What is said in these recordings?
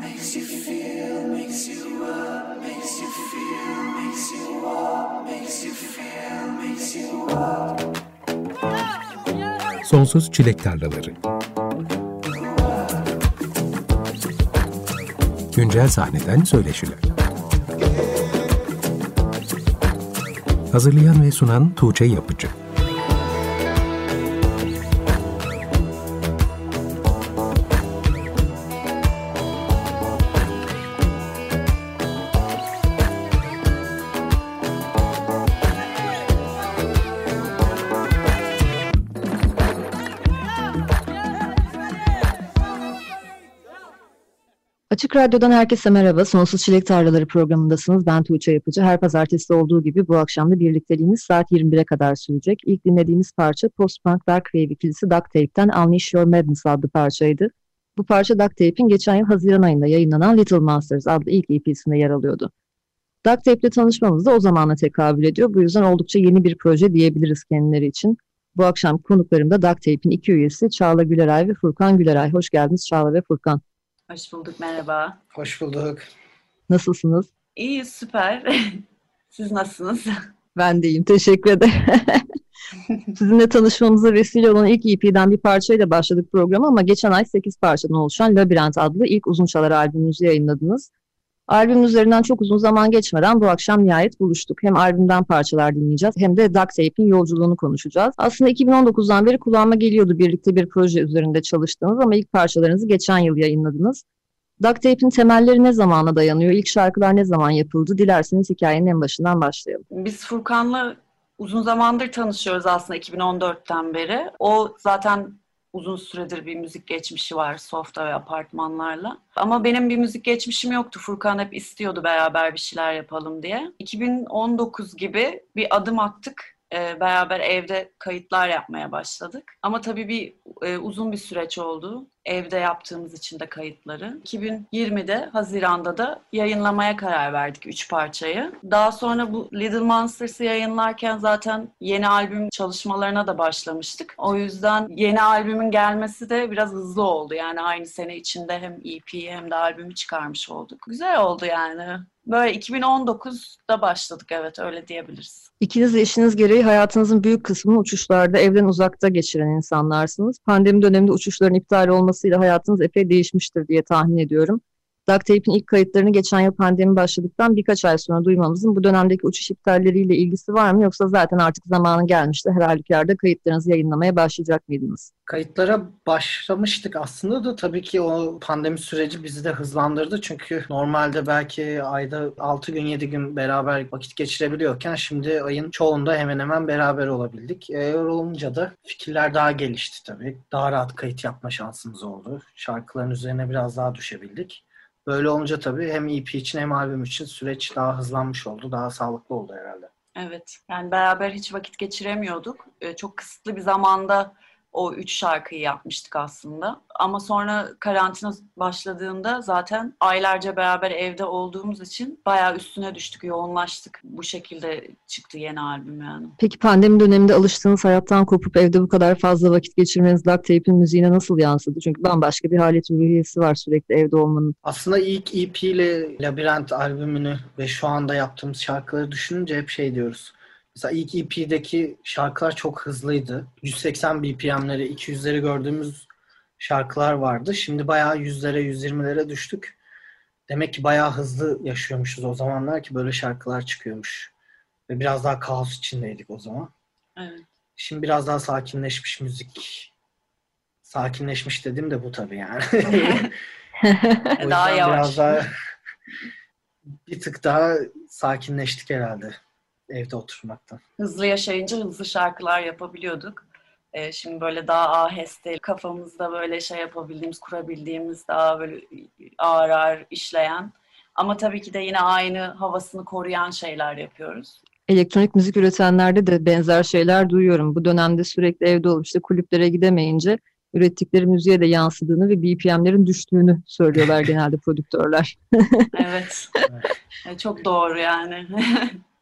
makes you feel, makes you up, makes you feel, makes you up, makes you feel, makes you up. Sonsuz Çilek Tarlaları Güncel sahneden söyleşiler. Hazırlayan ve sunan Tuğçe Yapıcı. Açık Radyo'dan herkese merhaba. Sonsuz Çilek Tarlaları programındasınız. Ben Tuğçe Yapıcı. Her pazartesi olduğu gibi bu akşam da birlikteliğimiz saat 21'e kadar sürecek. İlk dinlediğimiz parça Post-Punk Dark Wave ikilisi Duct Tape'den Unleash Your Madness adlı parçaydı. Bu parça Duct Tape'in geçen yıl Haziran ayında yayınlanan Little Monsters adlı ilk EP'sinde yer alıyordu. Duct Tape ile tanışmamız da o zamana tekabül ediyor. Bu yüzden oldukça yeni bir proje diyebiliriz kendileri için. Bu akşam konuklarım da Duct Tape'in iki üyesi Çağla Güleray ve Furkan Güleray. Hoş geldiniz Çağla ve Furkan. Hoş bulduk, merhaba. Hoş bulduk. Nasılsınız? İyi, süper. Siz nasılsınız? Ben de iyiyim, teşekkür ederim. Sizinle tanışmamıza vesile olan ilk EP'den bir parçayla başladık programı ama geçen ay 8 parçadan oluşan Labirent adlı ilk uzun çalar albümünüzü yayınladınız. Albümün üzerinden çok uzun zaman geçmeden bu akşam nihayet buluştuk. Hem albümden parçalar dinleyeceğiz hem de Duct Tape'in yolculuğunu konuşacağız. Aslında 2019'dan beri kulağıma geliyordu birlikte bir proje üzerinde çalıştığınız ama ilk parçalarınızı geçen yıl yayınladınız. Duct Tape'in temelleri ne zamana dayanıyor? İlk şarkılar ne zaman yapıldı? Dilerseniz hikayenin en başından başlayalım. Biz Furkan'la uzun zamandır tanışıyoruz aslında 2014'ten beri. O zaten uzun süredir bir müzik geçmişi var Softa ve apartmanlarla. Ama benim bir müzik geçmişim yoktu. Furkan hep istiyordu beraber bir şeyler yapalım diye. 2019 gibi bir adım attık e, beraber evde kayıtlar yapmaya başladık. Ama tabii bir e, uzun bir süreç oldu. Evde yaptığımız için de kayıtları. 2020'de Haziran'da da yayınlamaya karar verdik üç parçayı. Daha sonra bu Little Monsters'ı yayınlarken zaten yeni albüm çalışmalarına da başlamıştık. O yüzden yeni albümün gelmesi de biraz hızlı oldu. Yani aynı sene içinde hem EP hem de albümü çıkarmış olduk. Güzel oldu yani. Böyle 2019'da başladık evet öyle diyebiliriz. İkiniz de işiniz gereği hayatınızın büyük kısmını uçuşlarda, evden uzakta geçiren insanlarsınız. Pandemi döneminde uçuşların iptal olmasıyla hayatınız epey değişmiştir diye tahmin ediyorum. Duct Tape'in ilk kayıtlarını geçen yıl pandemi başladıktan birkaç ay sonra duymamızın bu dönemdeki uçuş iptalleriyle ilgisi var mı? Yoksa zaten artık zamanı gelmişti. Her halükarda kayıtlarınızı yayınlamaya başlayacak mıydınız? Kayıtlara başlamıştık aslında da tabii ki o pandemi süreci bizi de hızlandırdı. Çünkü normalde belki ayda 6 gün 7 gün beraber vakit geçirebiliyorken şimdi ayın çoğunda hemen hemen beraber olabildik. Öyle olunca da fikirler daha gelişti tabii. Daha rahat kayıt yapma şansımız oldu. Şarkıların üzerine biraz daha düşebildik. Böyle olunca tabii hem EP için hem albüm için süreç daha hızlanmış oldu. Daha sağlıklı oldu herhalde. Evet. Yani beraber hiç vakit geçiremiyorduk. Ee, çok kısıtlı bir zamanda o üç şarkıyı yapmıştık aslında. Ama sonra karantina başladığında zaten aylarca beraber evde olduğumuz için bayağı üstüne düştük, yoğunlaştık. Bu şekilde çıktı yeni albüm yani. Peki pandemi döneminde alıştığınız hayattan kopup evde bu kadar fazla vakit geçirmeniz Duct Tape'in müziğine nasıl yansıdı? Çünkü bambaşka bir halet ruhiyesi var sürekli evde olmanın. Aslında ilk EP ile Labirent albümünü ve şu anda yaptığımız şarkıları düşününce hep şey diyoruz Mesela ilk EP'deki şarkılar çok hızlıydı. 180 BPM'leri, 200'leri gördüğümüz şarkılar vardı. Şimdi bayağı 100'lere, 120'lere düştük. Demek ki bayağı hızlı yaşıyormuşuz o zamanlar ki böyle şarkılar çıkıyormuş. Ve biraz daha kaos içindeydik o zaman. Evet. Şimdi biraz daha sakinleşmiş müzik. Sakinleşmiş dedim de bu tabii yani. daha yavaş. Biraz daha bir tık daha sakinleştik herhalde evde oturmaktan. Hızlı yaşayınca hızlı şarkılar yapabiliyorduk. Ee, şimdi böyle daha aheste, kafamızda böyle şey yapabildiğimiz, kurabildiğimiz daha böyle ağır ağır işleyen ama tabii ki de yine aynı havasını koruyan şeyler yapıyoruz. Elektronik müzik üretenlerde de benzer şeyler duyuyorum. Bu dönemde sürekli evde olup işte kulüplere gidemeyince ürettikleri müziğe de yansıdığını ve BPM'lerin düştüğünü söylüyorlar genelde prodüktörler. evet. evet. Çok doğru yani.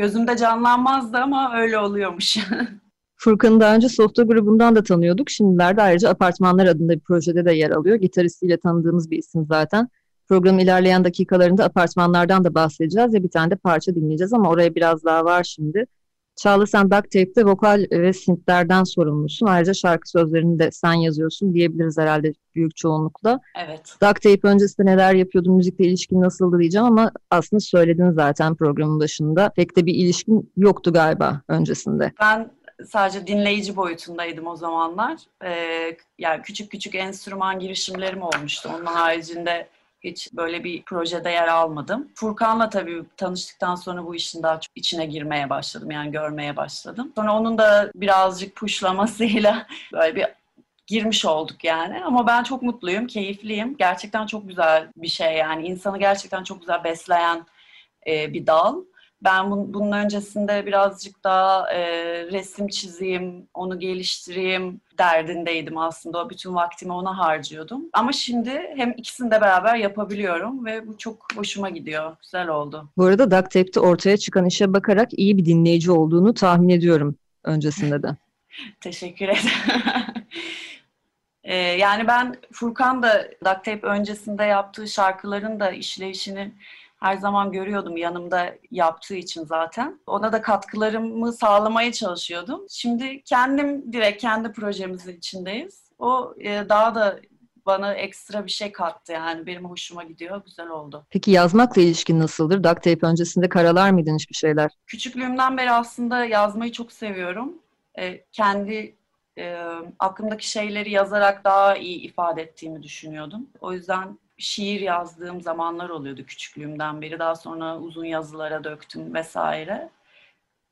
gözümde canlanmazdı ama öyle oluyormuş. Furkan'ı daha önce Softa grubundan da tanıyorduk. Şimdilerde ayrıca Apartmanlar adında bir projede de yer alıyor. Gitaristiyle tanıdığımız bir isim zaten. Programın ilerleyen dakikalarında apartmanlardan da bahsedeceğiz ve bir tane de parça dinleyeceğiz ama oraya biraz daha var şimdi. Çağla sen Duct Tape'de vokal ve synthlerden sorumlusun. Ayrıca şarkı sözlerini de sen yazıyorsun diyebiliriz herhalde büyük çoğunlukla. Evet. Duct Tape öncesinde neler yapıyordun, müzikle ilişkin nasıldı diyeceğim ama aslında söyledin zaten programın başında. Pek de bir ilişkin yoktu galiba öncesinde. Ben sadece dinleyici boyutundaydım o zamanlar. Ee, yani küçük küçük enstrüman girişimlerim olmuştu. Onun haricinde hiç böyle bir projede yer almadım. Furkan'la tabii tanıştıktan sonra bu işin daha çok içine girmeye başladım. Yani görmeye başladım. Sonra onun da birazcık puşlamasıyla böyle bir girmiş olduk yani. Ama ben çok mutluyum, keyifliyim. Gerçekten çok güzel bir şey yani. İnsanı gerçekten çok güzel besleyen e, bir dal. Ben bun, bunun öncesinde birazcık daha e, resim çizeyim, onu geliştireyim derdindeydim aslında. O bütün vaktimi ona harcıyordum. Ama şimdi hem ikisini de beraber yapabiliyorum ve bu çok hoşuma gidiyor. Güzel oldu. Bu arada Duct Tape'de ortaya çıkan işe bakarak iyi bir dinleyici olduğunu tahmin ediyorum öncesinde de. Teşekkür ederim. ee, yani ben Furkan da Duct Tape öncesinde yaptığı şarkıların da işleyişini her zaman görüyordum yanımda yaptığı için zaten. Ona da katkılarımı sağlamaya çalışıyordum. Şimdi kendim direkt kendi projemizin içindeyiz. O e, daha da bana ekstra bir şey kattı yani benim hoşuma gidiyor, güzel oldu. Peki yazmakla ilişkin nasıldır? Duct Tape öncesinde karalar mıydın hiçbir şeyler? Küçüklüğümden beri aslında yazmayı çok seviyorum. E, kendi e, aklımdaki şeyleri yazarak daha iyi ifade ettiğimi düşünüyordum. O yüzden şiir yazdığım zamanlar oluyordu küçüklüğümden beri. Daha sonra uzun yazılara döktüm vesaire.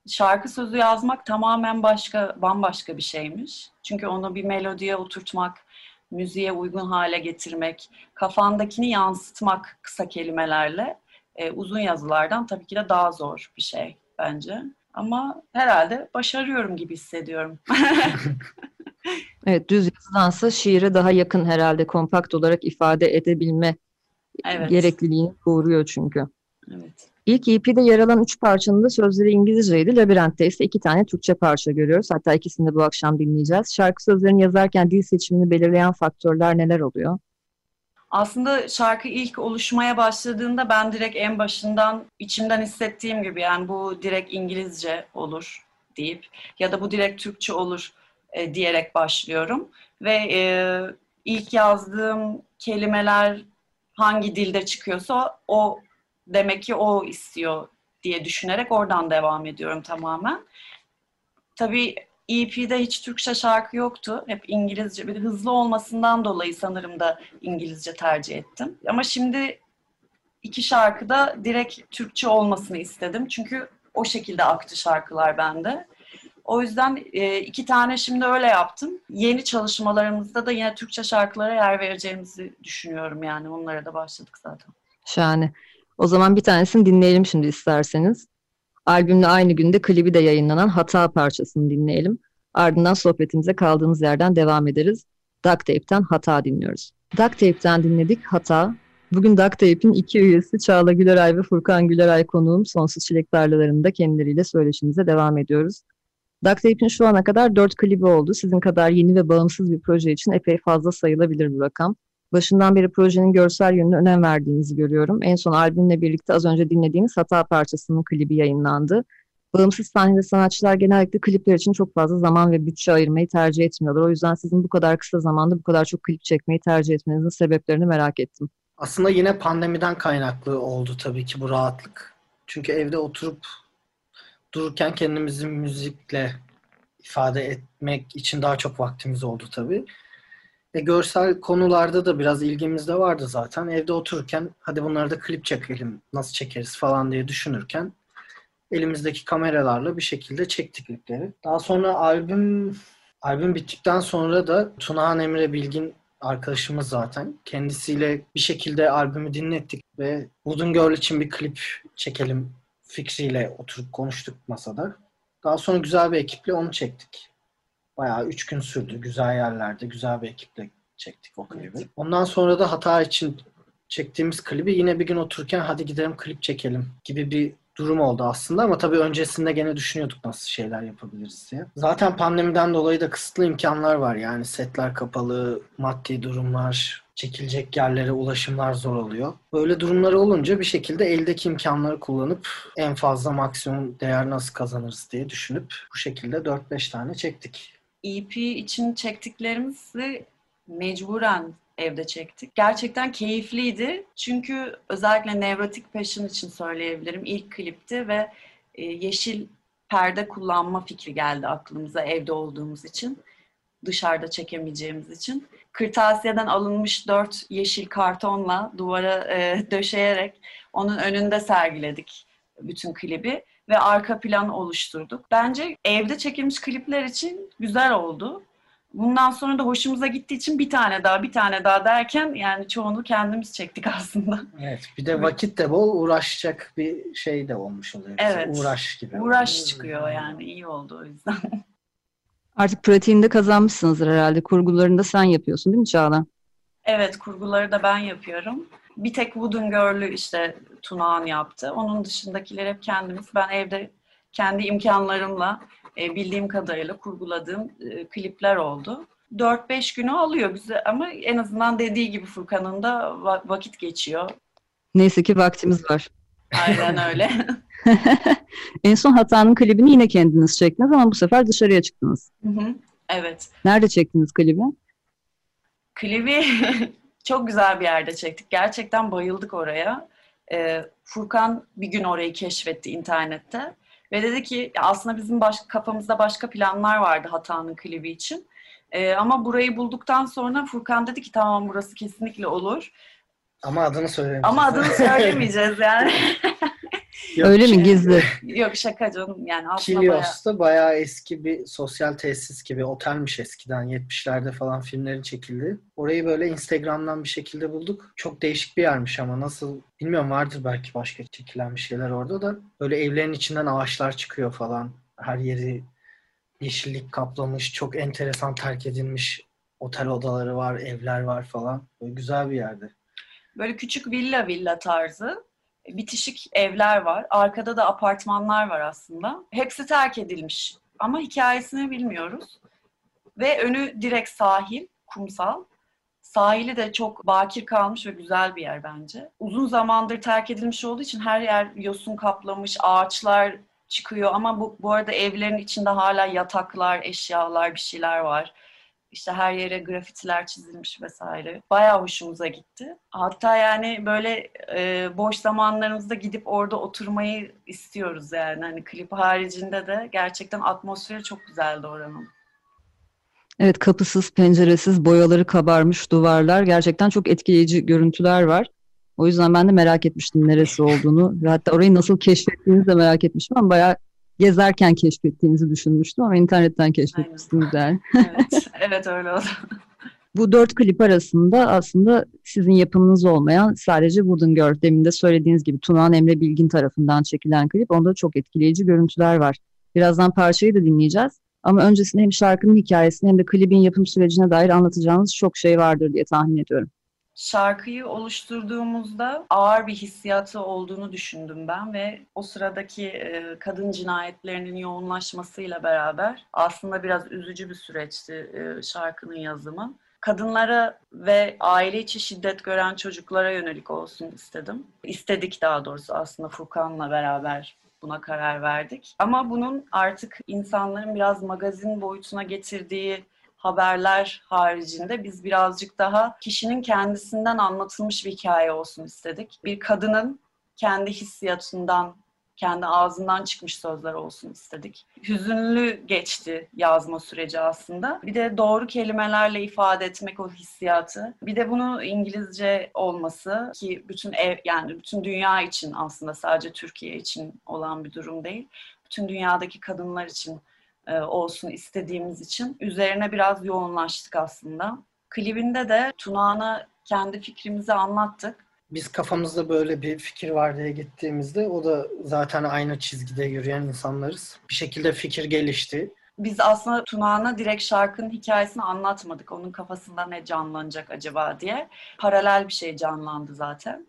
Şarkı sözü yazmak tamamen başka, bambaşka bir şeymiş. Çünkü onu bir melodiye oturtmak, müziğe uygun hale getirmek, kafandakini yansıtmak kısa kelimelerle e, uzun yazılardan tabii ki de daha zor bir şey bence. Ama herhalde başarıyorum gibi hissediyorum. Evet, düz yazıdansa şiire daha yakın herhalde kompakt olarak ifade edebilme Evet. gerekliliğini doğuruyor çünkü. Evet. İlk EP'de yer alan üç parçanın da sözleri İngilizceydi. Labirent'te ise iki tane Türkçe parça görüyoruz. Hatta ikisini de bu akşam dinleyeceğiz. Şarkı sözlerini yazarken dil seçimini belirleyen faktörler neler oluyor? Aslında şarkı ilk oluşmaya başladığında ben direkt en başından içimden hissettiğim gibi yani bu direkt İngilizce olur deyip ya da bu direkt Türkçe olur e, diyerek başlıyorum ve e, ilk yazdığım kelimeler hangi dilde çıkıyorsa o demek ki o istiyor diye düşünerek oradan devam ediyorum tamamen. Tabii EP'de hiç Türkçe şarkı yoktu. Hep İngilizce. Bir hızlı olmasından dolayı sanırım da İngilizce tercih ettim. Ama şimdi iki şarkıda direkt Türkçe olmasını istedim. Çünkü o şekilde aktı şarkılar bende. O yüzden e, iki tane şimdi öyle yaptım. Yeni çalışmalarımızda da yine Türkçe şarkılara yer vereceğimizi düşünüyorum yani. Onlara da başladık zaten. Şahane. O zaman bir tanesini dinleyelim şimdi isterseniz. Albümle aynı günde klibi de yayınlanan Hata parçasını dinleyelim. Ardından sohbetimize kaldığımız yerden devam ederiz. Duct Tape'ten Hata dinliyoruz. Duct Tape'ten dinledik Hata. Bugün Duct Tape'in iki üyesi Çağla Güleray ve Furkan Güleray konuğum. Sonsuz Çilek Tarlaları'nda kendileriyle söyleşimize devam ediyoruz. Duct Tape'in şu ana kadar dört klibi oldu. Sizin kadar yeni ve bağımsız bir proje için epey fazla sayılabilir bu rakam. Başından beri projenin görsel yönüne önem verdiğinizi görüyorum. En son albümle birlikte az önce dinlediğiniz Hata parçasının klibi yayınlandı. Bağımsız sahnede sanatçılar genellikle klipler için çok fazla zaman ve bütçe ayırmayı tercih etmiyorlar. O yüzden sizin bu kadar kısa zamanda bu kadar çok klip çekmeyi tercih etmenizin sebeplerini merak ettim. Aslında yine pandemiden kaynaklı oldu tabii ki bu rahatlık. Çünkü evde oturup dururken kendimizi müzikle ifade etmek için daha çok vaktimiz oldu tabii. E, görsel konularda da biraz ilgimiz de vardı zaten. Evde otururken hadi bunları da klip çekelim, nasıl çekeriz falan diye düşünürken elimizdeki kameralarla bir şekilde çektik klipleri. Daha sonra albüm albüm bittikten sonra da Tunahan Emre Bilgin arkadaşımız zaten. Kendisiyle bir şekilde albümü dinlettik ve Wooden Girl için bir klip çekelim fikriyle oturup konuştuk masada. Daha sonra güzel bir ekiple onu çektik. Bayağı üç gün sürdü. Güzel yerlerde, güzel bir ekiple çektik o klibi. Ondan sonra da hata için çektiğimiz klibi yine bir gün otururken hadi gidelim klip çekelim gibi bir durum oldu aslında ama tabii öncesinde gene düşünüyorduk nasıl şeyler yapabiliriz diye. Zaten pandemiden dolayı da kısıtlı imkanlar var yani setler kapalı, maddi durumlar, çekilecek yerlere ulaşımlar zor oluyor. Böyle durumları olunca bir şekilde eldeki imkanları kullanıp en fazla maksimum değer nasıl kazanırız diye düşünüp bu şekilde 4-5 tane çektik. EP için çektiklerimizi mecburen evde çektik. Gerçekten keyifliydi. Çünkü özellikle Nevrotic Passion için söyleyebilirim. İlk klipti ve e, yeşil perde kullanma fikri geldi aklımıza evde olduğumuz için. Dışarıda çekemeyeceğimiz için. Kırtasiyeden alınmış dört yeşil kartonla duvara e, döşeyerek onun önünde sergiledik bütün klibi ve arka plan oluşturduk. Bence evde çekilmiş klipler için güzel oldu. Bundan sonra da hoşumuza gittiği için bir tane daha bir tane daha derken yani çoğunu kendimiz çektik aslında. Evet bir de vakit de bol uğraşacak bir şey de olmuş oluyor. bize. Evet. Uğraş gibi. Uğraş çıkıyor yani iyi oldu o yüzden. Artık pratiğini de kazanmışsınızdır herhalde. Kurgularını da sen yapıyorsun değil mi Çağla? Evet kurguları da ben yapıyorum. Bir tek Wooden Girl'ü işte Tunağan yaptı. Onun dışındakileri hep kendimiz. Ben evde kendi imkanlarımla e, bildiğim kadarıyla kurguladığım e, klipler oldu. 4-5 günü alıyor bize ama en azından dediği gibi Furkan'ın da va- vakit geçiyor. Neyse ki vaktimiz var. Aynen öyle. En son Hata'nın klibini yine kendiniz çektiniz ama bu sefer dışarıya çıktınız. Hı hı. evet. Nerede çektiniz klibi? Klibi çok güzel bir yerde çektik. Gerçekten bayıldık oraya. Ee, Furkan bir gün orayı keşfetti internette. Ve dedi ki "Ya aslında bizim baş, kafamızda başka planlar vardı Hata'nın klibi için. Ee, ama burayı bulduktan sonra Furkan dedi ki tamam burası kesinlikle olur. Ama adını söylemeyeceğiz. Ama adını söylemeyeceğiz yani. Yok, Öyle mi gizli? Yok şaka canım yani aslında bayağı... Kilios'ta bayağı eski bir sosyal tesis gibi otelmiş eskiden 70'lerde falan filmlerin çekildi. Orayı böyle Instagram'dan bir şekilde bulduk. Çok değişik bir yermiş ama nasıl bilmiyorum vardır belki başka çekilen bir şeyler orada da. Böyle evlerin içinden ağaçlar çıkıyor falan. Her yeri yeşillik kaplamış. Çok enteresan terk edilmiş otel odaları var, evler var falan. Böyle güzel bir yerde. Böyle küçük villa villa tarzı bitişik evler var. Arkada da apartmanlar var aslında. Hepsi terk edilmiş ama hikayesini bilmiyoruz. Ve önü direkt sahil, kumsal. Sahili de çok bakir kalmış ve güzel bir yer bence. Uzun zamandır terk edilmiş olduğu için her yer yosun kaplamış, ağaçlar çıkıyor ama bu, bu arada evlerin içinde hala yataklar, eşyalar, bir şeyler var. İşte her yere grafitiler çizilmiş vesaire. Bayağı hoşumuza gitti. Hatta yani böyle e, boş zamanlarımızda gidip orada oturmayı istiyoruz yani. Hani klip haricinde de gerçekten atmosferi çok güzeldi oranın. Evet kapısız, penceresiz, boyaları kabarmış duvarlar. Gerçekten çok etkileyici görüntüler var. O yüzden ben de merak etmiştim neresi olduğunu. Hatta orayı nasıl keşfettiğinizi de merak etmiştim ama bayağı gezerken keşfettiğinizi düşünmüştüm ama internetten keşfetmişsiniz yani. Evet, evet öyle oldu. Bu dört klip arasında aslında sizin yapımınız olmayan sadece Wooden Girl demin de söylediğiniz gibi Tunağan Emre Bilgin tarafından çekilen klip. Onda çok etkileyici görüntüler var. Birazdan parçayı da dinleyeceğiz. Ama öncesinde hem şarkının hikayesini hem de klibin yapım sürecine dair anlatacağınız çok şey vardır diye tahmin ediyorum. Şarkıyı oluşturduğumuzda ağır bir hissiyatı olduğunu düşündüm ben ve o sıradaki e, kadın cinayetlerinin yoğunlaşmasıyla beraber aslında biraz üzücü bir süreçti e, şarkının yazımı. Kadınlara ve aile içi şiddet gören çocuklara yönelik olsun istedim. İstedik daha doğrusu aslında Furkan'la beraber buna karar verdik. Ama bunun artık insanların biraz magazin boyutuna getirdiği haberler haricinde biz birazcık daha kişinin kendisinden anlatılmış bir hikaye olsun istedik. Bir kadının kendi hissiyatından, kendi ağzından çıkmış sözler olsun istedik. Hüzünlü geçti yazma süreci aslında. Bir de doğru kelimelerle ifade etmek o hissiyatı. Bir de bunu İngilizce olması ki bütün ev yani bütün dünya için aslında sadece Türkiye için olan bir durum değil. Bütün dünyadaki kadınlar için olsun istediğimiz için üzerine biraz yoğunlaştık aslında. Klibinde de Tunağan'a kendi fikrimizi anlattık. Biz kafamızda böyle bir fikir var diye gittiğimizde o da zaten aynı çizgide yürüyen insanlarız. Bir şekilde fikir gelişti. Biz aslında Tunağan'a direkt şarkının hikayesini anlatmadık. Onun kafasında ne canlanacak acaba diye. Paralel bir şey canlandı zaten.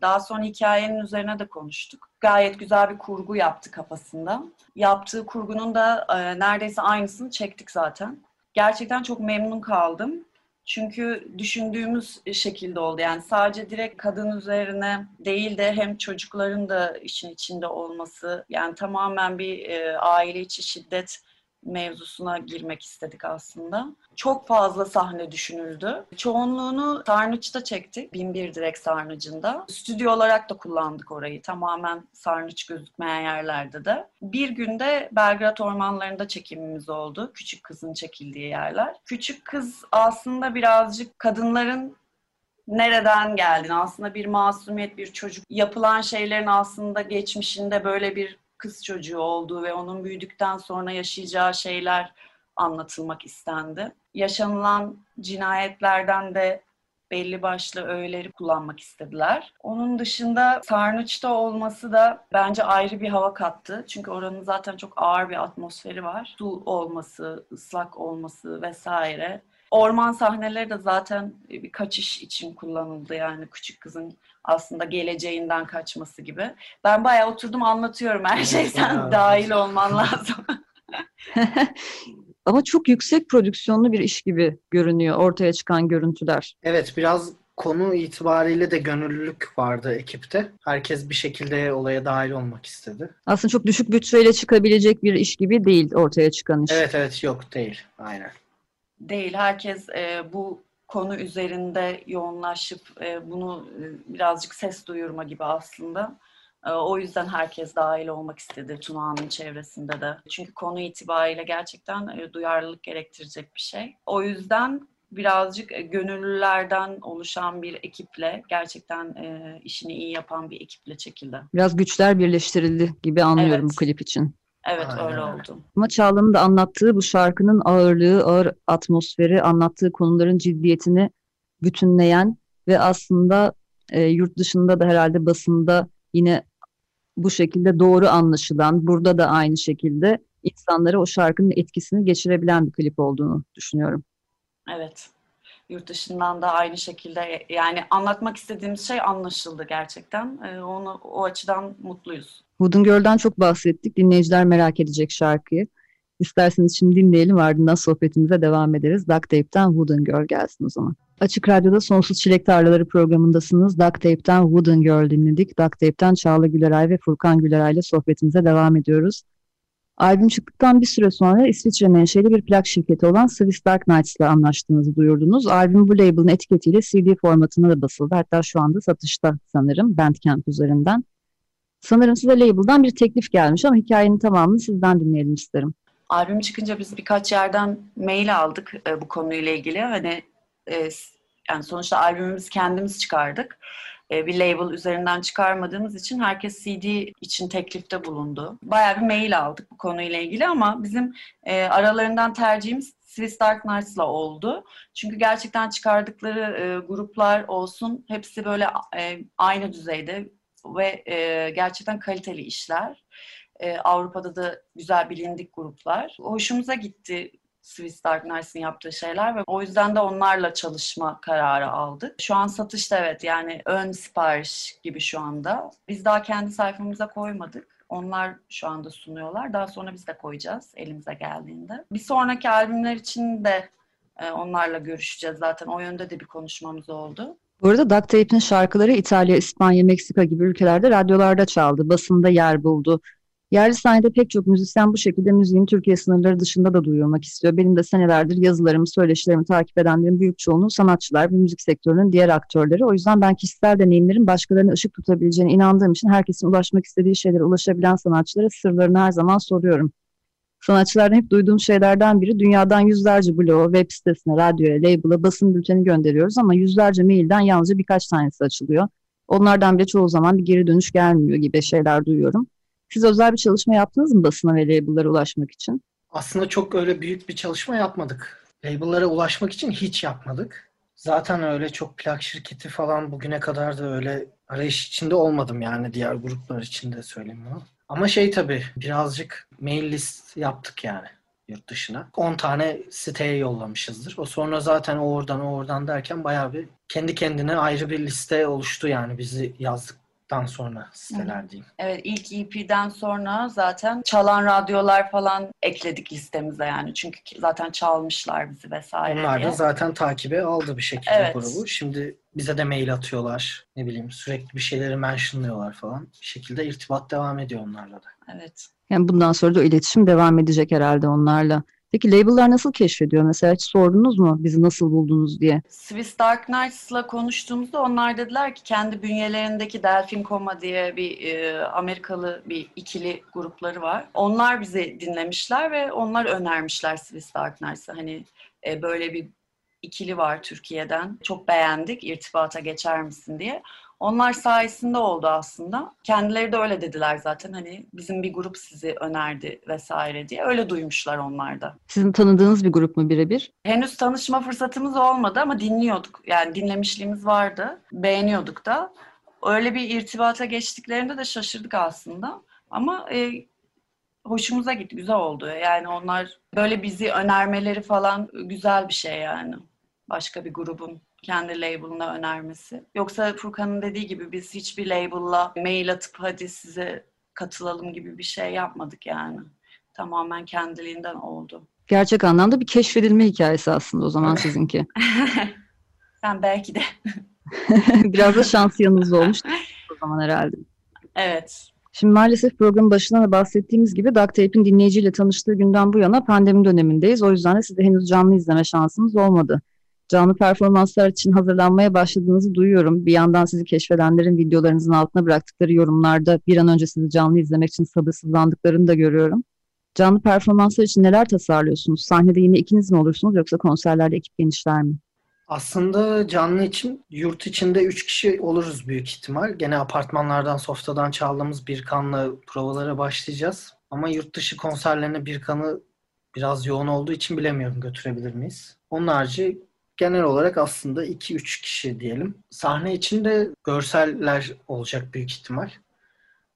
Daha sonra hikayenin üzerine de konuştuk. Gayet güzel bir kurgu yaptı kafasında. Yaptığı kurgunun da e, neredeyse aynısını çektik zaten. Gerçekten çok memnun kaldım. Çünkü düşündüğümüz şekilde oldu. Yani sadece direkt kadın üzerine değil de hem çocukların da işin içinde olması. Yani tamamen bir e, aile içi şiddet mevzusuna girmek istedik aslında. Çok fazla sahne düşünüldü. Çoğunluğunu Sarnıç'ta çektik. Binbir Direk Sarnıcı'nda. Stüdyo olarak da kullandık orayı. Tamamen Sarnıç gözükmeyen yerlerde de. Bir günde Belgrad ormanlarında çekimimiz oldu. Küçük kızın çekildiği yerler. Küçük kız aslında birazcık kadınların nereden geldin? Aslında bir masumiyet, bir çocuk. Yapılan şeylerin aslında geçmişinde böyle bir kız çocuğu olduğu ve onun büyüdükten sonra yaşayacağı şeyler anlatılmak istendi. Yaşanılan cinayetlerden de belli başlı öğeleri kullanmak istediler. Onun dışında Sarnıç'ta olması da bence ayrı bir hava kattı. Çünkü oranın zaten çok ağır bir atmosferi var. Su olması, ıslak olması vesaire. Orman sahneleri de zaten bir kaçış için kullanıldı yani küçük kızın aslında geleceğinden kaçması gibi. Ben bayağı oturdum anlatıyorum her şey sen dahil olman lazım. Ama çok yüksek prodüksiyonlu bir iş gibi görünüyor ortaya çıkan görüntüler. Evet biraz konu itibariyle de gönüllülük vardı ekipte. Herkes bir şekilde olaya dahil olmak istedi. Aslında çok düşük bütçeyle çıkabilecek bir iş gibi değil ortaya çıkan iş. Evet evet yok değil. Aynen. Değil. Herkes e, bu konu üzerinde yoğunlaşıp e, bunu e, birazcık ses duyurma gibi aslında. E, o yüzden herkes dahil olmak istedi Tuna'nın çevresinde de. Çünkü konu itibariyle gerçekten e, duyarlılık gerektirecek bir şey. O yüzden birazcık e, gönüllülerden oluşan bir ekiple, gerçekten e, işini iyi yapan bir ekiple çekildi. Biraz güçler birleştirildi gibi anlıyorum Evet. bu klip için. Evet Aynen öyle oldu. Ama Çağla'nın da anlattığı bu şarkının ağırlığı, ağır atmosferi, anlattığı konuların ciddiyetini bütünleyen ve aslında e, yurt dışında da herhalde basında yine bu şekilde doğru anlaşılan, burada da aynı şekilde insanlara o şarkının etkisini geçirebilen bir klip olduğunu düşünüyorum. Evet. Yurt dışından da aynı şekilde yani anlatmak istediğimiz şey anlaşıldı gerçekten. Ee, onu o açıdan mutluyuz. Wooden Girl'den çok bahsettik. Dinleyiciler merak edecek şarkıyı. İsterseniz şimdi dinleyelim ardından sohbetimize devam ederiz. Duct Tape'den Wooden Girl gelsin o zaman. Açık Radyo'da Sonsuz Çilek Tarlaları programındasınız. Duct Tape'den Wooden Girl dinledik. Duct Tape'den Çağla Güleray ve Furkan Güleray ile sohbetimize devam ediyoruz. Albüm çıktıktan bir süre sonra İsviçre menşeli bir plak şirketi olan Swiss Dark Knights'la anlaştığınızı duyurdunuz. Albüm bu label'ın etiketiyle CD formatına da basıldı. Hatta şu anda satışta sanırım Bandcamp üzerinden. Sanırım size label'dan bir teklif gelmiş ama hikayenin tamamını sizden dinleyelim isterim. Albüm çıkınca biz birkaç yerden mail aldık e, bu konuyla ilgili. Hani e, yani sonuçta albümümüzü kendimiz çıkardık. E, bir label üzerinden çıkarmadığımız için herkes CD için teklifte bulundu. Bayağı bir mail aldık bu konuyla ilgili ama bizim e, aralarından tercihimiz Swiss Dark Knights'la oldu. Çünkü gerçekten çıkardıkları e, gruplar olsun hepsi böyle e, aynı düzeyde ve e, gerçekten kaliteli işler. E, Avrupa'da da güzel bilindik gruplar. Hoşumuza gitti Swiss Dark Knights'ın yaptığı şeyler ve o yüzden de onlarla çalışma kararı aldık. Şu an satışta evet yani ön sipariş gibi şu anda. Biz daha kendi sayfamıza koymadık. Onlar şu anda sunuyorlar. Daha sonra biz de koyacağız elimize geldiğinde. Bir sonraki albümler için de e, onlarla görüşeceğiz zaten. O yönde de bir konuşmamız oldu. Bu arada Duct Tape'in şarkıları İtalya, İspanya, Meksika gibi ülkelerde radyolarda çaldı, basında yer buldu. Yerli sahnede pek çok müzisyen bu şekilde müziğin Türkiye sınırları dışında da duyurmak istiyor. Benim de senelerdir yazılarımı, söyleşilerimi takip edenlerin büyük çoğunluğu sanatçılar ve müzik sektörünün diğer aktörleri. O yüzden ben kişisel deneyimlerin başkalarına ışık tutabileceğine inandığım için herkesin ulaşmak istediği şeylere ulaşabilen sanatçılara sırlarını her zaman soruyorum. Sanatçılardan hep duyduğum şeylerden biri dünyadan yüzlerce bloğa, web sitesine, radyoya, label'a, basın bülteni gönderiyoruz ama yüzlerce mailden yalnızca birkaç tanesi açılıyor. Onlardan bile çoğu zaman bir geri dönüş gelmiyor gibi şeyler duyuyorum. Siz özel bir çalışma yaptınız mı basına ve label'lara ulaşmak için? Aslında çok öyle büyük bir çalışma yapmadık. Label'lara ulaşmak için hiç yapmadık. Zaten öyle çok plak şirketi falan bugüne kadar da öyle arayış içinde olmadım yani diğer gruplar için de söyleyeyim bunu. Ama şey tabii birazcık mail list yaptık yani. yurt dışına. 10 tane siteye yollamışızdır. O sonra zaten o oradan o oradan derken bayağı bir kendi kendine ayrı bir liste oluştu yani bizi yazdıktan sonra siteler diyeyim. Evet ilk EP'den sonra zaten çalan radyolar falan ekledik listemize yani. Çünkü zaten çalmışlar bizi vesaire Onlar diye. da zaten takibe aldı bir şekilde Evet. grubu. Şimdi bize de mail atıyorlar. Ne bileyim sürekli bir şeyleri mentionlıyorlar falan. Bir şekilde irtibat devam ediyor onlarla da. Evet. Yani bundan sonra da iletişim devam edecek herhalde onlarla. Peki label'lar nasıl keşfediyor? Mesela hiç sordunuz mu bizi nasıl buldunuz diye? Swiss Dark Knights'la konuştuğumuzda onlar dediler ki kendi bünyelerindeki Delfin Coma diye bir e, Amerikalı bir ikili grupları var. Onlar bizi dinlemişler ve onlar önermişler Swiss Dark Knights'ı. Hani e, böyle bir ikili var Türkiye'den. Çok beğendik, irtibata geçer misin diye. Onlar sayesinde oldu aslında. Kendileri de öyle dediler zaten hani bizim bir grup sizi önerdi vesaire diye. Öyle duymuşlar onlar da. Sizin tanıdığınız bir grup mu birebir? Henüz tanışma fırsatımız olmadı ama dinliyorduk. Yani dinlemişliğimiz vardı. Beğeniyorduk da. Öyle bir irtibata geçtiklerinde de şaşırdık aslında. Ama e, hoşumuza gitti. Güzel oldu. Yani onlar böyle bizi önermeleri falan güzel bir şey yani. Başka bir grubun kendi label'ına önermesi. Yoksa Furkan'ın dediği gibi biz hiçbir label'la mail atıp hadi size katılalım gibi bir şey yapmadık yani. Tamamen kendiliğinden oldu. Gerçek anlamda bir keşfedilme hikayesi aslında o zaman sizinki. Ben belki de. Biraz da şans yanınızda olmuş o zaman herhalde. Evet. Şimdi maalesef programın başında da bahsettiğimiz gibi Duct Tape'in dinleyiciyle tanıştığı günden bu yana pandemi dönemindeyiz. O yüzden de size henüz canlı izleme şansınız olmadı. Canlı performanslar için hazırlanmaya başladığınızı duyuyorum. Bir yandan sizi keşfedenlerin videolarınızın altına bıraktıkları yorumlarda bir an önce sizi canlı izlemek için sabırsızlandıklarını da görüyorum. Canlı performanslar için neler tasarlıyorsunuz? Sahnede yine ikiniz mi olursunuz yoksa konserlerde ekip genişler mi? Aslında canlı için yurt içinde 3 kişi oluruz büyük ihtimal. Gene apartmanlardan, softadan çaldığımız bir kanla provalara başlayacağız. Ama yurt dışı konserlerine bir kanı biraz yoğun olduğu için bilemiyorum götürebilir miyiz. Onun harici genel olarak aslında 2-3 kişi diyelim. Sahne içinde görseller olacak büyük ihtimal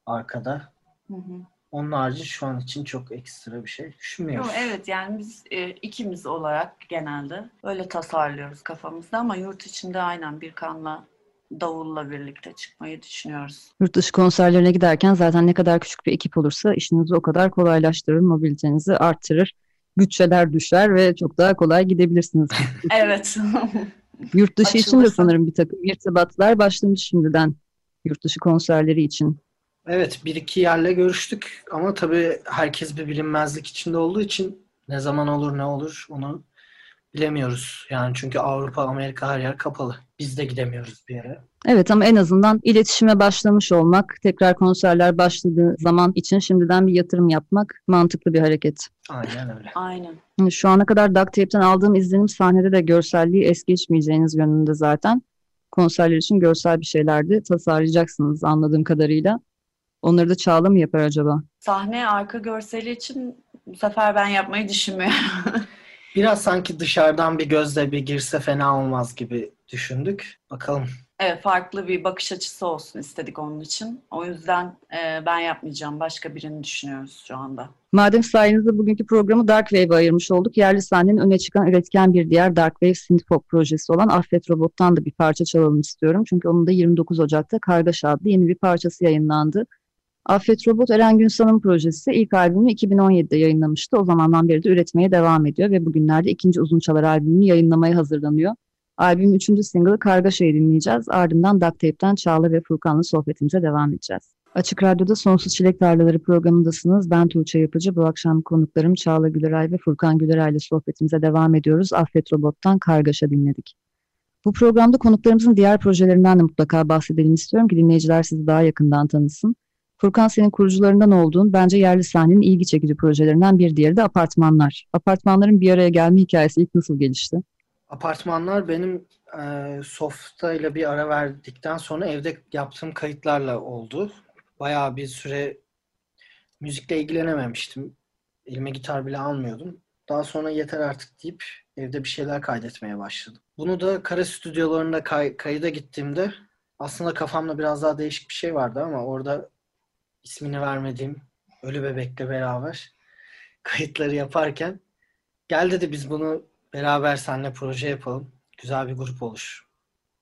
arkada. Hı hı. Onun harici şu an için çok ekstra bir şey düşünmüyoruz. Yo, evet yani biz e, ikimiz olarak genelde öyle tasarlıyoruz kafamızda ama yurt içinde aynen bir kanla davulla birlikte çıkmayı düşünüyoruz. Yurt dışı konserlerine giderken zaten ne kadar küçük bir ekip olursa işinizi o kadar kolaylaştırır, mobilitenizi arttırır, bütçeler düşer ve çok daha kolay gidebilirsiniz. Evet. Yurt dışı için de Açılırsa. sanırım bir takım irtibatlar başlamış şimdiden yurt dışı konserleri için. Evet bir iki yerle görüştük ama tabii herkes bir bilinmezlik içinde olduğu için ne zaman olur ne olur onu bilemiyoruz. Yani çünkü Avrupa, Amerika her yer kapalı. Biz de gidemiyoruz bir yere. Evet ama en azından iletişime başlamış olmak, tekrar konserler başladığı zaman için şimdiden bir yatırım yapmak mantıklı bir hareket. Aynen öyle. aynen. Şu ana kadar Duct Tape'ten aldığım izlenim sahnede de görselliği es geçmeyeceğiniz yönünde zaten. Konserler için görsel bir şeyler de tasarlayacaksınız anladığım kadarıyla. Onları da Çağla mı yapar acaba? Sahne arka görseli için bu sefer ben yapmayı düşünmüyorum. Biraz sanki dışarıdan bir gözle bir girse fena olmaz gibi düşündük. Bakalım. Evet farklı bir bakış açısı olsun istedik onun için. O yüzden e, ben yapmayacağım. Başka birini düşünüyoruz şu anda. Madem sayenizde bugünkü programı Dark Wave'e ayırmış olduk, yerli sahnenin öne çıkan üretken bir diğer Dark Wave synthpop projesi olan Affet Robot'tan da bir parça çalalım istiyorum. Çünkü onun da 29 Ocak'ta Kargaş adlı yeni bir parçası yayınlandı. Affet Robot Eren Günsal'ın projesi ilk albümünü 2017'de yayınlamıştı. O zamandan beri de üretmeye devam ediyor ve bugünlerde ikinci uzun çalar albümünü yayınlamaya hazırlanıyor. Albümün üçüncü single'ı Kargaşa'yı dinleyeceğiz. Ardından Duct Tape'den Çağla ve Furkan'la sohbetimize devam edeceğiz. Açık Radyo'da Sonsuz Çilek Tarlaları programındasınız. Ben Tuğçe Yapıcı. Bu akşam konuklarım Çağla Güleray ve Furkan Güleray ile sohbetimize devam ediyoruz. Affet Robot'tan Kargaşa dinledik. Bu programda konuklarımızın diğer projelerinden de mutlaka bahsedelim istiyorum ki dinleyiciler sizi daha yakından tanısın. Furkan senin kurucularından olduğun bence yerli sahnenin ilgi çekici projelerinden bir diğeri de apartmanlar. Apartmanların bir araya gelme hikayesi ilk nasıl gelişti? Apartmanlar benim e, Softa ile bir ara verdikten sonra evde yaptığım kayıtlarla oldu. Bayağı bir süre müzikle ilgilenememiştim. Elime gitar bile almıyordum. Daha sonra yeter artık deyip evde bir şeyler kaydetmeye başladım. Bunu da kara stüdyolarında kay- kayıda gittiğimde aslında kafamda biraz daha değişik bir şey vardı ama orada ismini vermediğim Ölü Bebek'le beraber kayıtları yaparken gel dedi biz bunu beraber seninle proje yapalım. Güzel bir grup olur.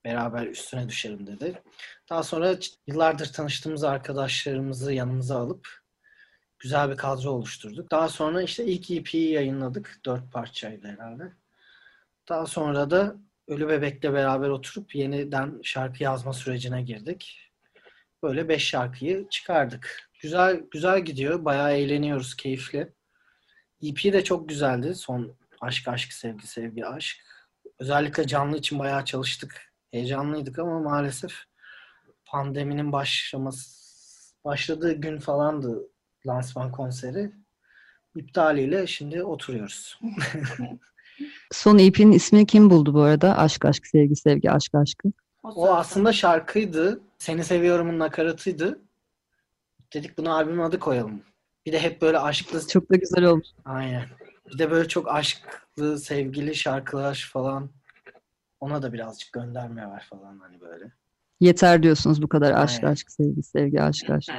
Beraber üstüne düşelim dedi. Daha sonra yıllardır tanıştığımız arkadaşlarımızı yanımıza alıp güzel bir kadro oluşturduk. Daha sonra işte ilk EP'yi yayınladık. Dört parçaydı herhalde. Daha sonra da Ölü Bebek'le beraber oturup yeniden şarkı yazma sürecine girdik. Böyle beş şarkıyı çıkardık. Güzel güzel gidiyor. Bayağı eğleniyoruz, keyifli. EP de çok güzeldi. Son Aşk Aşk Sevgi Sevgi Aşk. Özellikle canlı için bayağı çalıştık. Heyecanlıydık ama maalesef pandeminin başlaması başladığı gün falandı lansman konseri. İptaliyle şimdi oturuyoruz. Son EP'nin ismini kim buldu bu arada? Aşk aşk sevgi sevgi aşk aşkı. O aslında şarkıydı. Seni seviyorumun nakaratıydı. Dedik bunu albüm adı koyalım. Bir de hep böyle aşklı Çok da güzel olmuş. Aynen. Bir de böyle çok aşklı, sevgili şarkılar falan. Ona da birazcık gönderme var falan hani böyle. Yeter diyorsunuz bu kadar aşk Aynen. aşk sevgi sevgi aşk aşk.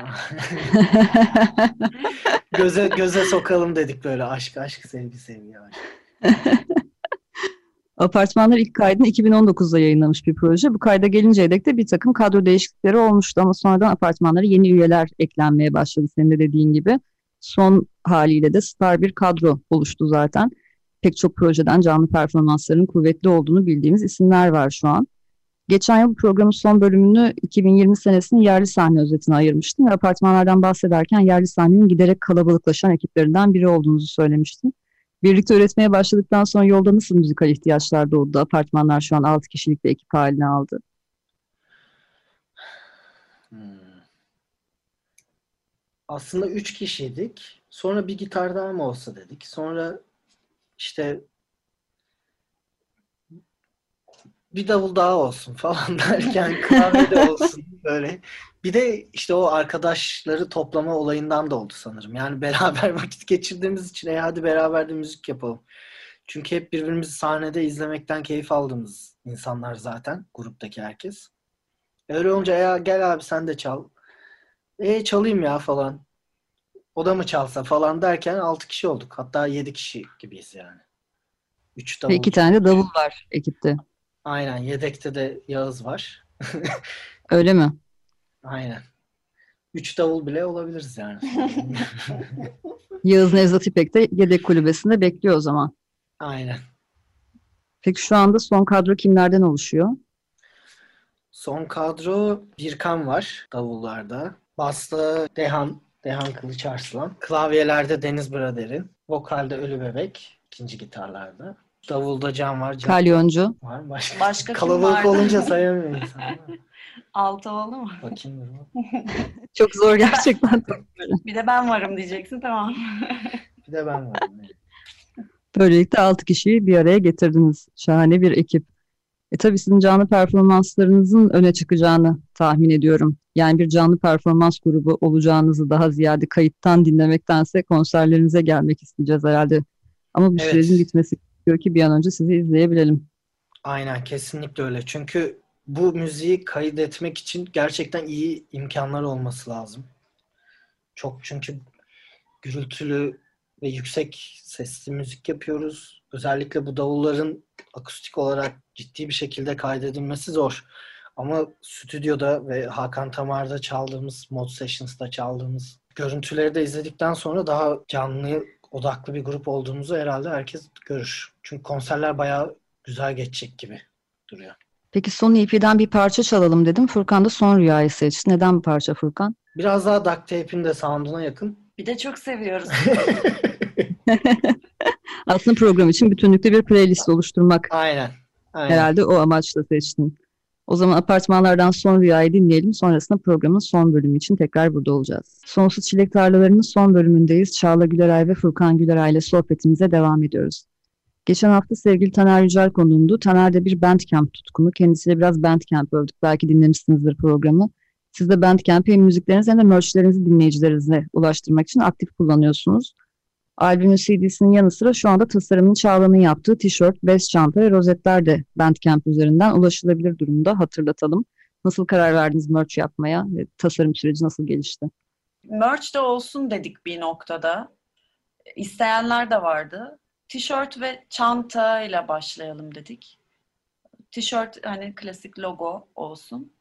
göze göze sokalım dedik böyle aşk aşk sevgi sevgi aşk. Apartmanlar ilk kaydını 2019'da yayınlamış bir proje. Bu kayda gelinceye dek de bir takım kadro değişiklikleri olmuştu ama sonradan apartmanlara yeni üyeler eklenmeye başladı senin de dediğin gibi. Son haliyle de star bir kadro oluştu zaten. Pek çok projeden canlı performansların kuvvetli olduğunu bildiğimiz isimler var şu an. Geçen yıl programın son bölümünü 2020 senesinin yerli sahne özetine ayırmıştım ve apartmanlardan bahsederken yerli sahnenin giderek kalabalıklaşan ekiplerinden biri olduğunuzu söylemiştim. Birlikte üretmeye başladıktan sonra yolda nasıl müzikal ihtiyaçlar doğdu? Apartmanlar şu an 6 kişilik bir ekip haline aldı. Hmm. Aslında üç kişiydik. Sonra bir gitar daha mı olsa dedik. Sonra işte bir davul daha olsun falan derken klavye de olsun böyle. Bir de işte o arkadaşları toplama olayından da oldu sanırım. Yani beraber vakit geçirdiğimiz için e hadi beraber de müzik yapalım. Çünkü hep birbirimizi sahnede izlemekten keyif aldığımız insanlar zaten gruptaki herkes. Öyle olunca ya gel abi sen de çal. E çalayım ya falan. O da mı çalsa falan derken 6 kişi olduk. Hatta 7 kişi gibiyiz yani. 3 Ve davul. iki tane de davul var ekipte. Aynen. Yedekte de Yağız var. Öyle mi? Aynen. 3 davul bile olabiliriz yani. Yağız Nevzat İpek de yedek kulübesinde bekliyor o zaman. Aynen. Peki şu anda son kadro kimlerden oluşuyor? Son kadro Birkan var davullarda. Basta Dehan, Dehan Kılıçarslan. Klavyelerde Deniz Brader'in. Vokalde Ölü Bebek. ikinci gitarlarda. Davulda Can var. Can Kalyoncu. var. Başka, Başka kim Kalabalık vardı? olunca sayamıyor insan. Altı oldu mu? Bakayım dur. Çok zor gerçekten. Bir de ben varım diyeceksin tamam. Bir de ben varım. Böylelikle 6 kişiyi bir araya getirdiniz. Şahane bir ekip. E tabii sizin canlı performanslarınızın öne çıkacağını tahmin ediyorum. Yani bir canlı performans grubu olacağınızı daha ziyade kayıttan dinlemektense konserlerinize gelmek isteyeceğiz herhalde. Ama bu Evet. sürecin bitmesi gerekiyor ki bir an önce sizi izleyebilelim. Aynen kesinlikle öyle. Çünkü bu müziği kaydetmek için gerçekten iyi imkanlar olması lazım. Çok çünkü gürültülü ve yüksek sesli müzik yapıyoruz. Özellikle bu davulların akustik olarak ciddi bir şekilde kaydedilmesi zor. Ama stüdyoda ve Hakan Tamar'da çaldığımız, Mod Sessions'da çaldığımız görüntüleri de izledikten sonra daha canlı odaklı bir grup olduğumuzu herhalde herkes görür. Çünkü konserler bayağı güzel geçecek gibi duruyor. Peki son EP'den bir parça çalalım dedim. Furkan da Son Rüya'yı seçti. Neden bu parça Furkan? Biraz daha duct tape'in de sound'una yakın. Bir de çok seviyoruz. Aslında program için bütünlükte bir playlist oluşturmak Aynen. Aynen. herhalde o amaçla seçtin. O zaman apartmanlardan Son Rüya'yı dinleyelim. Sonrasında programın son bölümü için tekrar burada olacağız. Sonsuz Çilek Tarlaları'nın son bölümündeyiz. Çağla Güleray ve Furkan Güleray ile sohbetimize devam ediyoruz. Geçen hafta sevgili Taner Yücel konuğumdu. Taner de bir Bandcamp tutkunu. Kendisiyle biraz Bandcamp övdük. Belki dinlemişsinizdir programı. Siz de Bandcamp'i hem müziklerinizi hem de merchlerinizi dinleyicilerinize ulaştırmak için aktif kullanıyorsunuz. Albümün CD'sinin yanı sıra şu anda tasarımını Çağla'nın yaptığı tişört, bez çanta ve rozetler de Bandcamp üzerinden ulaşılabilir durumda. Hatırlatalım. Nasıl karar verdiniz merch yapmaya ve tasarım süreci nasıl gelişti? Merch de olsun dedik bir noktada. isteyenler de vardı. Tişört ve çanta ile başlayalım dedik. Tişört hani klasik logo olsun.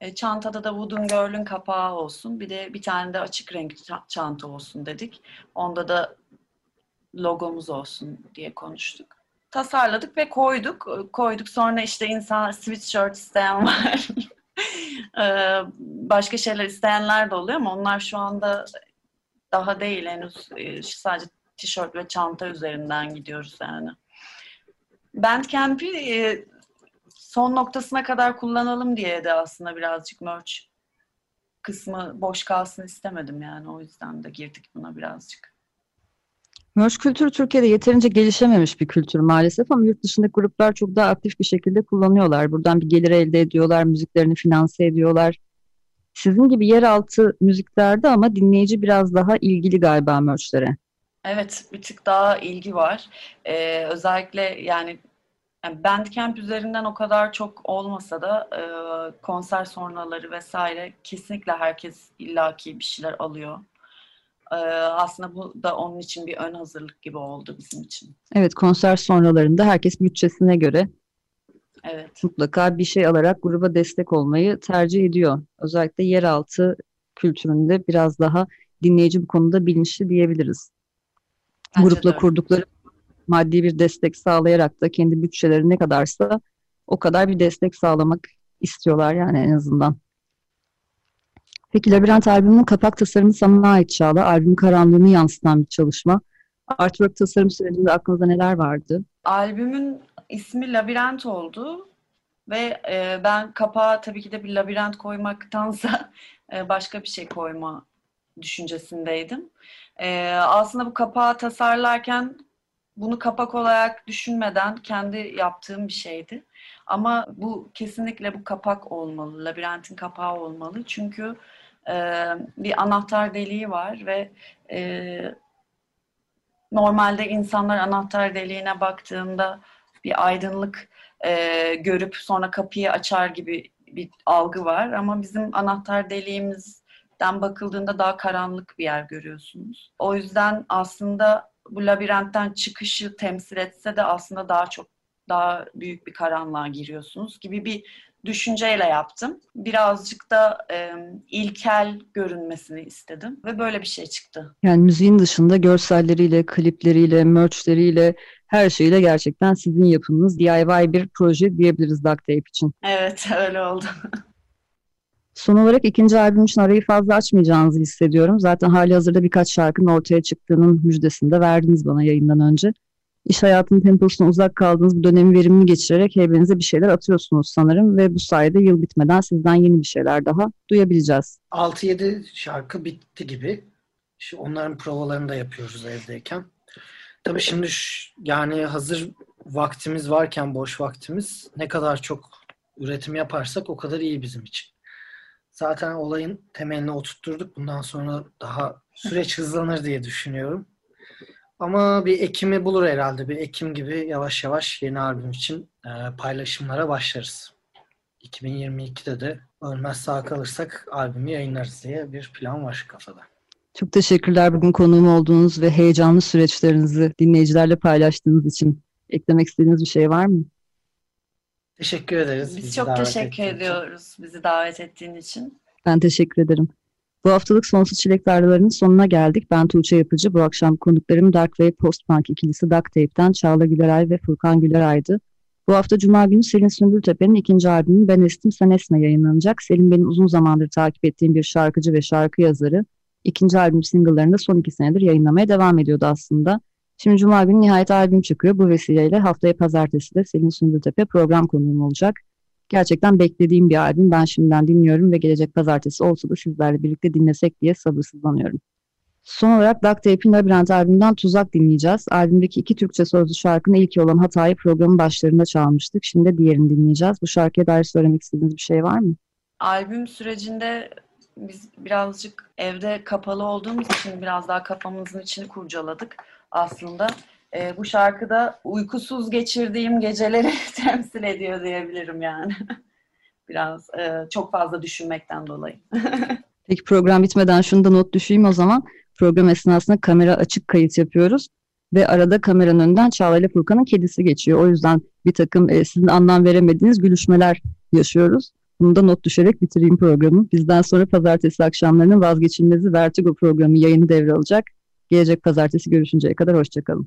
E, çantada da Wooden Girl'ün kapağı olsun. Bir de bir tane de açık renk çanta olsun dedik. Onda da logomuz olsun diye konuştuk. Tasarladık ve koyduk. Koyduk sonra işte insan sweatshirt isteyen var. E, başka şeyler isteyenler de oluyor ama onlar şu anda daha değil henüz e, sadece tişört ve çanta üzerinden gidiyoruz yani. Bandcamp'i e, son noktasına kadar kullanalım diye de aslında birazcık merch kısmı boş kalsın istemedim yani. O yüzden de girdik buna birazcık. Merch kültürü Türkiye'de yeterince gelişememiş bir kültür maalesef ama yurt dışındaki gruplar çok daha aktif bir şekilde kullanıyorlar. Buradan bir gelir elde ediyorlar, müziklerini finanse ediyorlar. Sizin gibi yeraltı müziklerde ama dinleyici biraz daha ilgili galiba merchlere. Evet, bir tık daha ilgi var. Ee, özellikle yani yani Bandcamp üzerinden o kadar çok olmasa da e, konser sonraları vesaire kesinlikle herkes illaki bir şeyler alıyor. E, aslında bu da onun için bir ön hazırlık gibi oldu bizim için. Evet konser sonralarında herkes bütçesine göre Evet. mutlaka bir şey alarak gruba destek olmayı tercih ediyor. Özellikle yeraltı kültüründe biraz daha dinleyici bu konuda bilinçli diyebiliriz. Bence Grupla de. kurdukları maddi bir destek sağlayarak da kendi bütçeleri ne kadarsa o kadar bir destek sağlamak istiyorlar yani en azından. Peki Labirent albümünün kapak tasarımı sana ait Çağla. Albüm karanlığını yansıtan bir çalışma. Artwork tasarım sürecinde aklınızda neler vardı? Albümün ismi Labirent oldu ve e, ben kapağa tabii ki de bir labirent koymaktansa e, başka bir şey koyma düşüncesindeydim. E, aslında bu kapağı tasarlarken bunu kapak olarak düşünmeden kendi yaptığım bir şeydi. Ama bu kesinlikle bu kapak olmalı, labirentin kapağı olmalı. Çünkü e, bir anahtar deliği var ve e, normalde insanlar anahtar deliğine baktığında bir aydınlık e, görüp sonra kapıyı açar gibi bir algı var. Ama bizim anahtar deliğimizden bakıldığında daha karanlık bir yer görüyorsunuz. O yüzden aslında bu labirentten çıkışı temsil etse de aslında daha çok daha büyük bir karanlığa giriyorsunuz gibi bir düşünceyle yaptım. Birazcık da e, ilkel görünmesini istedim ve böyle bir şey çıktı. Yani müziğin dışında görselleriyle, klipleriyle, merchleriyle, her şeyle gerçekten sizin yapımınız DIY bir proje diyebiliriz Duct Tape için. Evet öyle oldu. Son olarak ikinci albüm için arayı fazla açmayacağınızı hissediyorum. Zaten hali hazırda birkaç şarkının ortaya çıktığının müjdesini de verdiniz bana yayından önce. İş hayatının temposuna uzak kaldığınız bu dönemi verimli geçirerek evinize bir şeyler atıyorsunuz sanırım ve bu sayede yıl bitmeden sizden yeni bir şeyler daha duyabileceğiz. 6-7 şarkı bitti gibi. Şu onların provalarını da yapıyoruz evdeyken. Tabii şimdi şu- yani hazır vaktimiz varken boş vaktimiz ne kadar çok üretim yaparsak o kadar iyi bizim için. Zaten olayın temelini oturtturduk. Bundan sonra daha süreç hızlanır diye düşünüyorum. Ama bir Ekim'i bulur herhalde. Bir Ekim gibi yavaş yavaş yeni albüm için e, paylaşımlara başlarız. 2022'de de ölmez sağ kalırsak albümü yayınlarız diye bir plan var kafada. Çok teşekkürler bugün konuğum olduğunuz ve heyecanlı süreçlerinizi dinleyicilerle paylaştığınız için. Eklemek istediğiniz bir şey var mı? Teşekkür ederiz. Biz bizi çok teşekkür ettiğin için. ediyoruz bizi davet ettiğin için. Ben teşekkür ederim. Bu haftalık Sonsuz Çilek Tarlalarının sonuna geldik. Ben Tuğçe Yapıcı. Bu akşam konuklarım Dark Wave Post Punk ikilisi Duct Tape'den Çağla Güleray ve Furkan Güleray'dı. Bu hafta Cuma günü Selin Sümbültepe'nin ikinci albümü Ben Estim Sen Esme yayınlanacak. Selin benim uzun zamandır takip ettiğim bir şarkıcı ve şarkı yazarı. İkinci albüm single'larını da son iki senedir yayınlamaya devam ediyordu aslında. Şimdi Cuma günü nihayet albüm çıkıyor. Bu vesileyle haftaya pazartesi de Selin Sümbültepe program konuğum olacak. Gerçekten beklediğim bir albüm. Ben şimdiden dinliyorum ve gelecek pazartesi olsa da sizlerle birlikte dinlesek diye sabırsızlanıyorum. Son olarak Duct Tape'in Labirent albümünden Tuzak dinleyeceğiz. Albümdeki iki Türkçe sözlü şarkının ilki olan Hatay'ı programın başlarında çalmıştık. Şimdi de diğerini dinleyeceğiz. Bu şarkıya dair söylemek istediğiniz bir şey var mı? Albüm sürecinde biz birazcık evde kapalı olduğumuz için biraz daha kafamızın içini kurcaladık aslında. Ee, bu şarkıda uykusuz geçirdiğim geceleri temsil ediyor diyebilirim yani. Biraz e, çok fazla düşünmekten dolayı. Peki program bitmeden şunu da not düşeyim o zaman. Program esnasında kamera açık kayıt yapıyoruz ve arada kameranın önünden Çağla ile Furkan'ın kedisi geçiyor. O yüzden bir takım e, sizin anlam veremediğiniz gülüşmeler yaşıyoruz. Bunu da not düşerek bitireyim programı. Bizden sonra pazartesi akşamlarının vazgeçilmezi Vertigo programı yayını devralacak. Gelecek pazartesi görüşünceye kadar hoşçakalın.